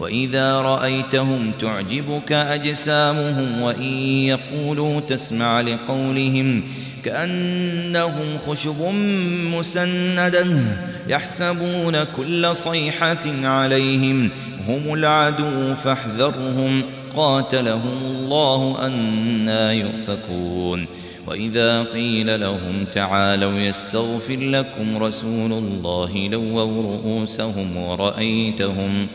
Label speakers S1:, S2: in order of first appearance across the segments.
S1: وإذا رأيتهم تعجبك أجسامهم وإن يقولوا تسمع لقولهم كأنهم خشب مسندة يحسبون كل صيحة عليهم هم العدو فاحذرهم قاتلهم الله أنا يؤفكون وإذا قيل لهم تعالوا يستغفر لكم رسول الله لووا رؤوسهم ورأيتهم ورأيتهم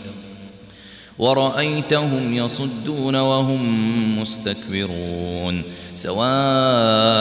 S1: ورأيتهم يصدون وهم مستكبرون سواء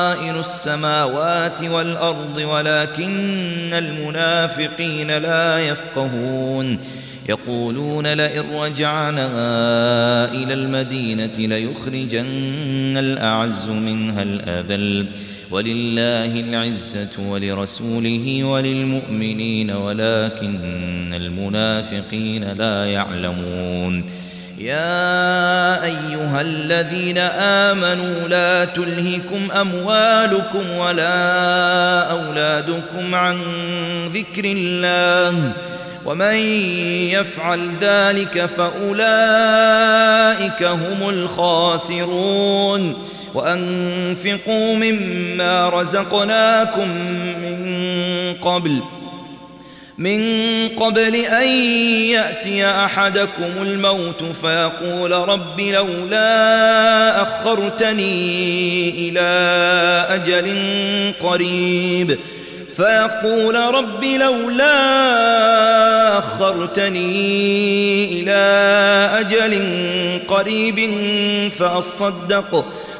S1: السماوات والأرض ولكن المنافقين لا يفقهون يقولون لئن رجعنا إلى المدينة ليخرجن الأعز منها الأذل ولله العزة ولرسوله وللمؤمنين ولكن المنافقين لا يعلمون يا ايها الذين امنوا لا تلهكم اموالكم ولا اولادكم عن ذكر الله ومن يفعل ذلك فاولئك هم الخاسرون وانفقوا مما رزقناكم من قبل من قبل أن يأتي أحدكم الموت فيقول رب لولا أخرتني إلى أجل قريب فيقول رب لولا أخرتني إلى أجل قريب فأصدق فأصدق